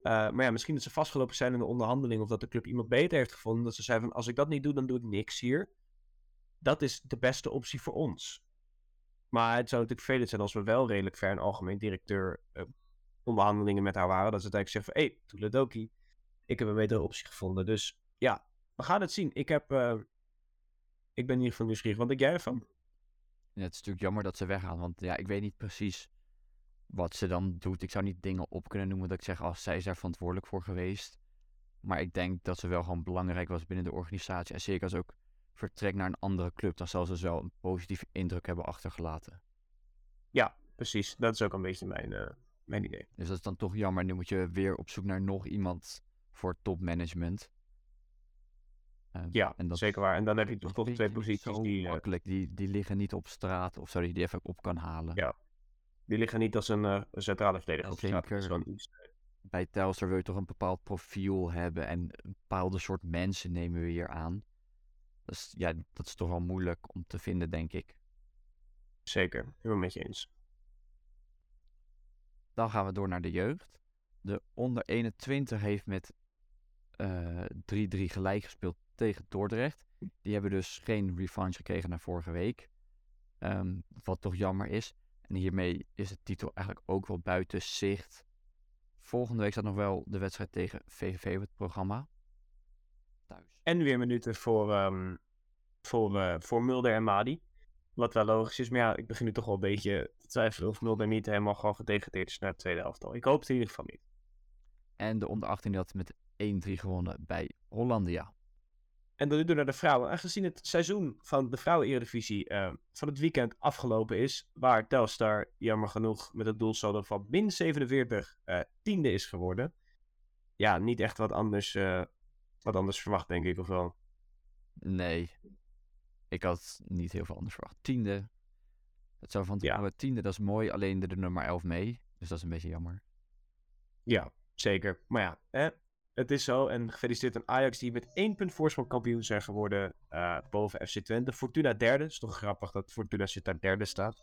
Uh, maar ja, misschien dat ze vastgelopen zijn in de onderhandeling of dat de club iemand beter heeft gevonden. Dat ze zei van als ik dat niet doe, dan doe ik niks hier. Dat is de beste optie voor ons. Maar het zou natuurlijk vervelend zijn als we wel redelijk ver een algemeen directeur uh, onderhandelingen met haar waren. Dat ze uiteindelijk zeggen van hé, hey, ik heb een betere optie gevonden. Dus ja, we gaan het zien. Ik heb, ik ben in ieder geval nieuwsgierig. Wat denk jij ervan? Ja, het is natuurlijk jammer dat ze weggaan, want ja, ik weet niet precies wat ze dan doet. Ik zou niet dingen op kunnen noemen dat ik zeg, als zij is daar verantwoordelijk voor geweest. Maar ik denk dat ze wel gewoon belangrijk was binnen de organisatie. En zeker als ook vertrekt naar een andere club, dan zal ze dus wel een positieve indruk hebben achtergelaten. Ja, precies. Dat is ook een beetje mijn, uh, mijn idee. Dus dat is dan toch jammer. Nu moet je weer op zoek naar nog iemand voor topmanagement. Uh, ja, en dat, zeker waar. En dan heb je toch toch twee posities die... Makkelijk, die, die liggen niet op straat of zo, die even op kan halen. Ja, die liggen niet als een uh, centrale verdediger. Ja, zeker. Iets... Bij Telstar wil je toch een bepaald profiel hebben en een bepaalde soort mensen nemen we hier aan. Dus ja, dat is toch wel moeilijk om te vinden, denk ik. Zeker, helemaal met je eens. Dan gaan we door naar de jeugd. De onder 21 heeft met 3-3 uh, gelijk gespeeld tegen Dordrecht. Die hebben dus geen revanche gekregen na vorige week. Um, wat toch jammer is. En hiermee is de titel eigenlijk ook wel buiten zicht. Volgende week staat nog wel de wedstrijd tegen VVV op het programma. Thuis. En weer minuten voor, um, voor, uh, voor Mulder en Madi. Wat wel logisch is. Maar ja, ik begin nu toch wel een beetje te twijfelen of Mulder niet helemaal gewoon gedegradeerd is naar het tweede elftal. Ik hoop het in ieder geval niet. En de onder 18 had met 1-3 gewonnen bij Hollandia. En dan nu door naar de vrouwen. Aangezien het seizoen van de vrouwen-eredivisie uh, van het weekend afgelopen is, waar Telstar jammer genoeg met het doelsaldo van min 47 uh, tiende is geworden. Ja, niet echt wat anders, uh, wat anders verwacht, denk ik, of wel? Nee, ik had niet heel veel anders verwacht. Tiende, het zou van ja. tiende, dat is mooi, alleen de, de nummer 11 mee. Dus dat is een beetje jammer. Ja, zeker. Maar ja, hè, het is zo. En gefeliciteerd aan Ajax, die met één punt voorsprong kampioen zijn geworden uh, boven FC Twente. Fortuna derde. Is toch grappig dat Fortuna zit daar derde staat.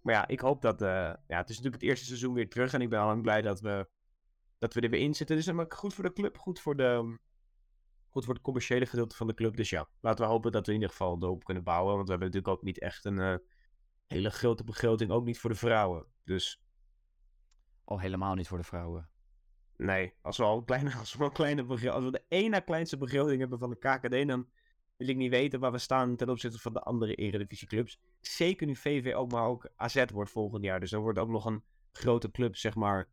Maar ja, ik hoop dat... Uh, ja, het is natuurlijk het eerste seizoen weer terug. En ik ben al lang blij dat we, dat we er weer in zitten. Dus is goed voor de club, goed voor de... Goed voor het commerciële gedeelte van de club. Dus ja, laten we hopen dat we in ieder geval erop kunnen bouwen. Want we hebben natuurlijk ook niet echt een hele grote begroting. Ook niet voor de vrouwen. Dus... Oh, helemaal niet voor de vrouwen. Nee, als we al kleine, als we kleine als we de één na kleinste begroting hebben van de KKD, dan wil ik niet weten waar we staan ten opzichte van de andere eredivisieclubs. Zeker nu VV ook, maar ook AZ wordt volgend jaar. Dus dan wordt ook nog een grote club, zeg maar,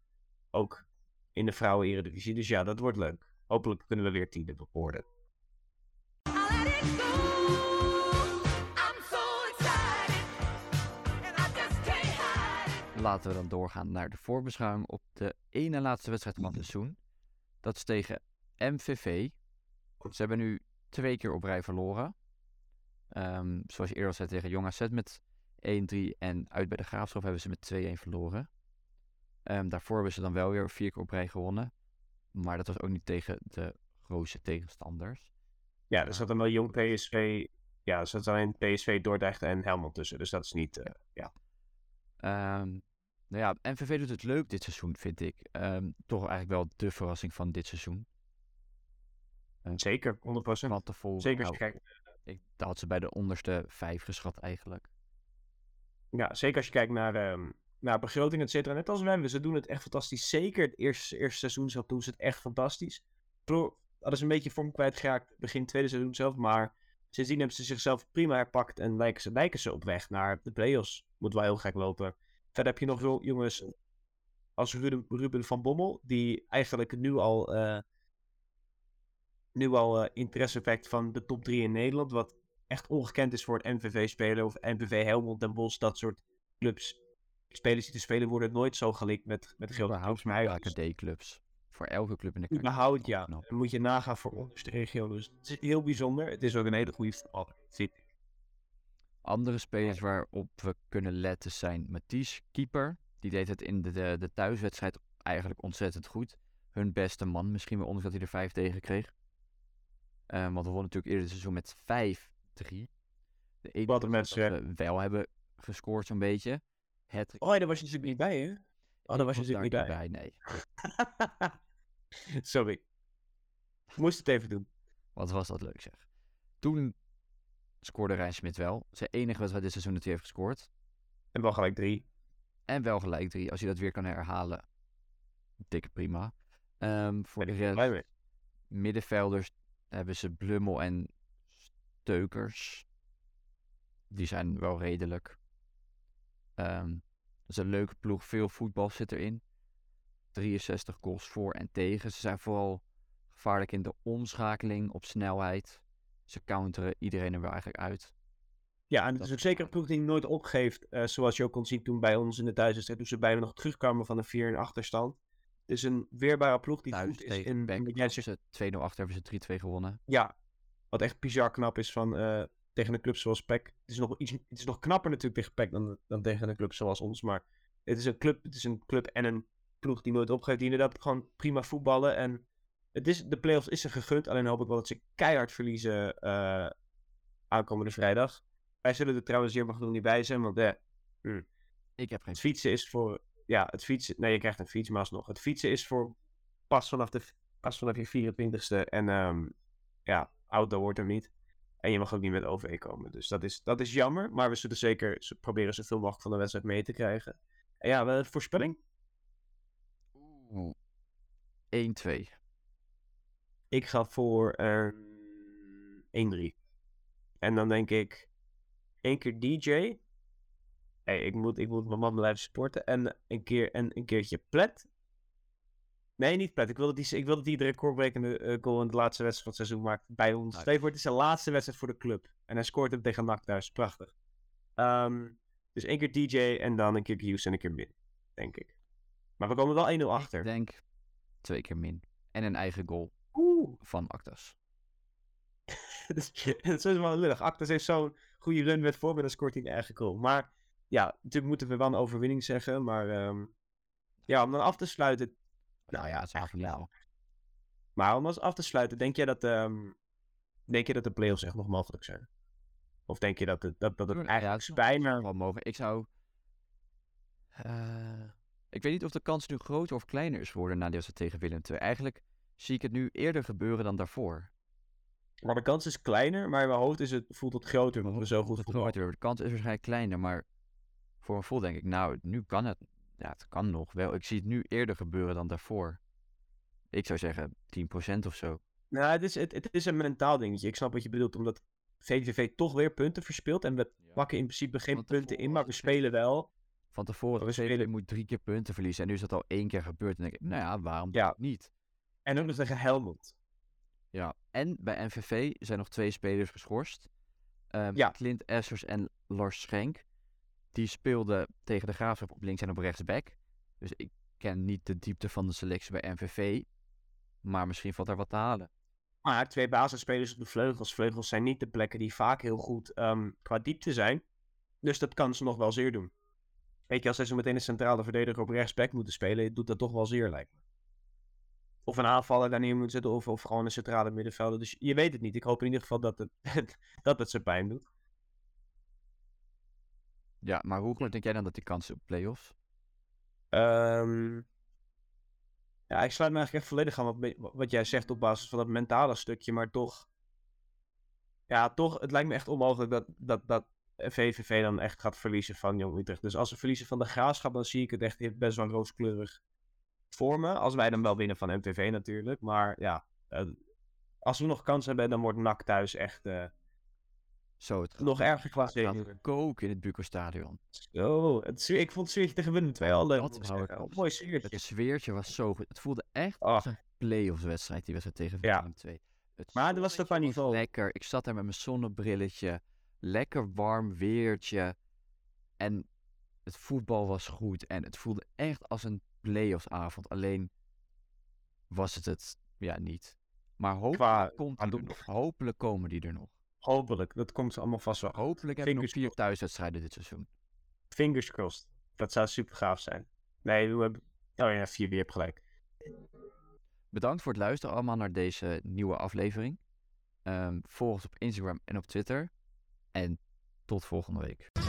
ook in de vrouwen-eredivisie. Dus ja, dat wordt leuk. Hopelijk kunnen we weer tiende worden. Laten we dan doorgaan naar de voorbeschouwing op de ene laatste wedstrijd van het seizoen. Dat is tegen MVV. Ze hebben nu twee keer op rij verloren. Ehm, zoals je eerder al zei tegen Jong AZ met 1-3 en uit bij de Graafschap hebben ze met 2-1 verloren. Ehm, daarvoor hebben ze dan wel weer vier keer op rij gewonnen. Maar dat was ook niet tegen de grootste tegenstanders. Ja, er zat dan wel jong PSV. Ja, er zat alleen PSV, Dordrecht en Helmond tussen. Dus dat is niet. eh, ja. Ehm, nou ja, MVV doet het leuk dit seizoen, vind ik. Ehm, toch eigenlijk wel de verrassing van dit seizoen. Zeker, 100%. Van tevoren, Zeker als je nou, kijkt. ik had ze bij de onderste vijf geschat eigenlijk. Ja, zeker als je kijkt naar, ehm, naar begroting, et cetera. Net als wij, ze doen het echt fantastisch. Zeker het eerste, eerste seizoen zelf doen ze het echt fantastisch. Verloor- Hadden ze een beetje vorm kwijtgeraakt begin tweede seizoen zelf. Maar sindsdien hebben ze zichzelf prima herpakt. En lijken ze, lijken ze op weg naar de play-offs. Moet wel heel gek lopen. Verder heb je nog wel jongens als Ruben, Ruben van Bommel. Die eigenlijk nu al, eh, nu al eh, interesse wekt van de top 3 in Nederland. Wat echt ongekend is voor het MVV-speler. Of MVV Helmond Den Bosch. Dat soort clubs. Spelers die te spelen worden nooit zo gelikt met, met grote clubs. Maar is KKD-clubs. Voor elke club in de KKD. überhaupt, ja. Dan moet je nagaan voor onderste regio. Dus het is heel bijzonder. Het is ook een hele goede voetballer. Andere spelers waarop we kunnen letten zijn Mathies, keeper. Die deed het in de, de, de thuiswedstrijd eigenlijk ontzettend goed. Hun beste man, misschien wel ondanks dat hij er vijf tegen kreeg. Ehm, want we wonnen natuurlijk eerder dit seizoen met 5-3. De enige Wat een wel hebben gescoord zo'n beetje. Het Oh, daar was je natuurlijk niet bij, hè? Oh, daar was je natuurlijk niet bij. Nee. Sorry. Moest het even doen. Wat was dat leuk zeg. Toen scoorde Rijn Smit wel. Zijn enige wedstrijd dit seizoen dat hij heeft gescoord. En wel gelijk drie. En wel gelijk drie. Als je dat weer kan herhalen. Dikke prima. Ehm, voor Ben de rest, middenvelders hebben ze Blummel en Steukers. Die zijn wel redelijk. Ehm dat is een leuke ploeg. Veel voetbal zit erin. 63 goals voor en tegen. Ze zijn vooral gevaarlijk in de omschakeling op snelheid. Ze counteren iedereen er wel eigenlijk uit. Ja, en het is ook zeker een ploeg die nooit opgeeft. eh, zoals je ook kon zien toen bij ons in de thuiswedstrijd. Toen ze bijna nog terugkwamen van een 4 in achterstand. Het is een weerbare ploeg die Thuis goed is in... Ze 2-0 achter hebben ze 3-2 gewonnen. Ja, wat echt bizar knap is van eh, tegen een club zoals PEC. Het is nog, iets, het is nog knapper natuurlijk tegen PEC dan, dan tegen een club zoals ons. Maar het is een club, het is een club en een ploeg die nooit opgeeft. Die inderdaad gewoon prima voetballen. En het is, de play-offs is ze gegund. Alleen hoop ik wel dat ze keihard verliezen eh, aankomende vrijdag. Wij zullen er trouwens hier mag nog niet bij zijn. Want eh, Ik heb geen het fietsen is voor... Ja, het fietsen... Nee, je krijgt een fiets, maar alsnog. Het fietsen is voor pas vanaf, de, pas vanaf je 24ste. En ehm, ja, auto wordt er niet. En je mag ook niet met OV komen. Dus dat is, dat is jammer. Maar we zullen zeker z- proberen zoveel mogelijk van de wedstrijd mee te krijgen. En ja, wel, voorspelling? Oeh. 1-2. Ik ga voor ehm 1-3. En dan denk ik één keer DJ. Hey, ik, moet, ik moet mijn man blijven sporten. En een, keer, en een keertje plet. Nee, niet plet. Ik wil dat die, ik wil dat die de recordbrekende eh, goal in de laatste wedstrijd van het seizoen maakt bij ons. Stel voor, het is zijn laatste wedstrijd voor de club. En hij scoort hem tegen NAC thuis. Prachtig. Ehm, dus één keer DJ en dan een keer Hughes en een keer Min. Denk ik. Maar we komen wel 1-0 Ik achter. denk twee keer min. En een eigen goal Oeh. van Actas. Dus, het is wel lullig. Actas heeft zo'n goede run met voor, maar dan scoort hij een eigen goal. Maar ja, natuurlijk moeten we wel een overwinning zeggen. Maar ehm, ja, om dan af te sluiten. Nou ja, dat is eigenlijk wel. Maar om als af te sluiten, denk jij dat, ehm, denk je dat de play-offs echt nog mogelijk zijn? Of denk je dat het, dat, dat het Ja, eigenlijk het is bijna... wel mogelijk. Ik zou... eh, ik weet niet of de kans nu groter of kleiner is geworden na deze tegen Willem II. Eigenlijk zie ik het nu eerder gebeuren dan daarvoor. Maar de kans is kleiner, maar in mijn hoofd is het, voelt het groter, omdat we zo goed voetballen. De kans is waarschijnlijk kleiner, maar voor een vol denk ik, nou, nu kan het. Ja, het kan nog wel. Ik zie het nu eerder gebeuren dan daarvoor. Ik zou zeggen 10% of zo. Nou, het is, het, het is een mentaal dingetje. Ik snap wat je bedoelt, omdat VVV toch weer punten verspeelt. En we Ja. pakken in principe geen Want punten in, maar we spelen wel. Van tevoren, We spelen- moet drie keer punten verliezen. En nu is dat al één keer gebeurd. En dan denk ik, nou ja, waarom ja. niet? En ook nog tegen Helmond. Ja, en bij NVV zijn nog twee spelers geschorst. Ehm, Ja. Clint Essers en Lars Schenk. Die speelden tegen de Graafschap op links en op rechtsback. Dus ik ken niet de diepte van de selectie bij NVV. Maar misschien valt er wat te halen. Maar twee basisspelers op de vleugels. Vleugels zijn niet de plekken die vaak heel goed ehm, qua diepte zijn. Dus dat kan ze nog wel zeer doen. Weet je, als zij zo meteen een centrale verdediger op rechtsback moeten spelen, doet dat toch wel zeer, lijkt me. Of een aanvaller daar neer moet zetten, of, of gewoon een centrale middenvelder. Dus je weet het niet. Ik hoop in ieder geval dat het, dat het ze pijn doet. Ja, maar hoe groot denk jij dan dat die kans op play-offs? Ehm, ja, ik sluit me eigenlijk echt volledig aan wat, wat jij zegt op basis van dat mentale stukje, maar toch. Ja, toch, het lijkt me echt onmogelijk dat, dat, dat VVV dan echt gaat verliezen van Jong Utrecht. Dus als ze verliezen van de graafschap, dan zie ik het echt best wel rooskleurig voor me. Als wij dan wel winnen van MVV natuurlijk. Maar ja, eh, als we nog kans hebben, dan wordt NAC thuis echt eh, Zo, het nog erger qua zenuwen. koken in het Buco Stadion. Oh, het, ik vond het sfeertje tegen Willem II al leuk. Dat ik mooi sfeertje. Het sfeertje was zo goed. Het voelde echt Ach. als een play-offs wedstrijd, die wedstrijd tegen Ja. Willem 2. Het Maar er was toch qua niveau. Lekker. Ik zat daar met mijn zonnebrilletje. Lekker warm weertje. En het voetbal was goed. En het voelde echt als een play-offs avond. Alleen was het het ja niet. Maar hopelijk, komt er nog. hopelijk komen die er nog. Hopelijk, dat komt allemaal vast wel. Hopelijk hebben we nog vier thuiswedstrijden dit seizoen. Fingers crossed. Dat zou super gaaf zijn. Nee, we hebben... Oh ja, 4 weer gelijk. Bedankt voor het luisteren allemaal naar deze nieuwe aflevering. Ehm volg ons op Instagram en op Twitter. En tot volgende week.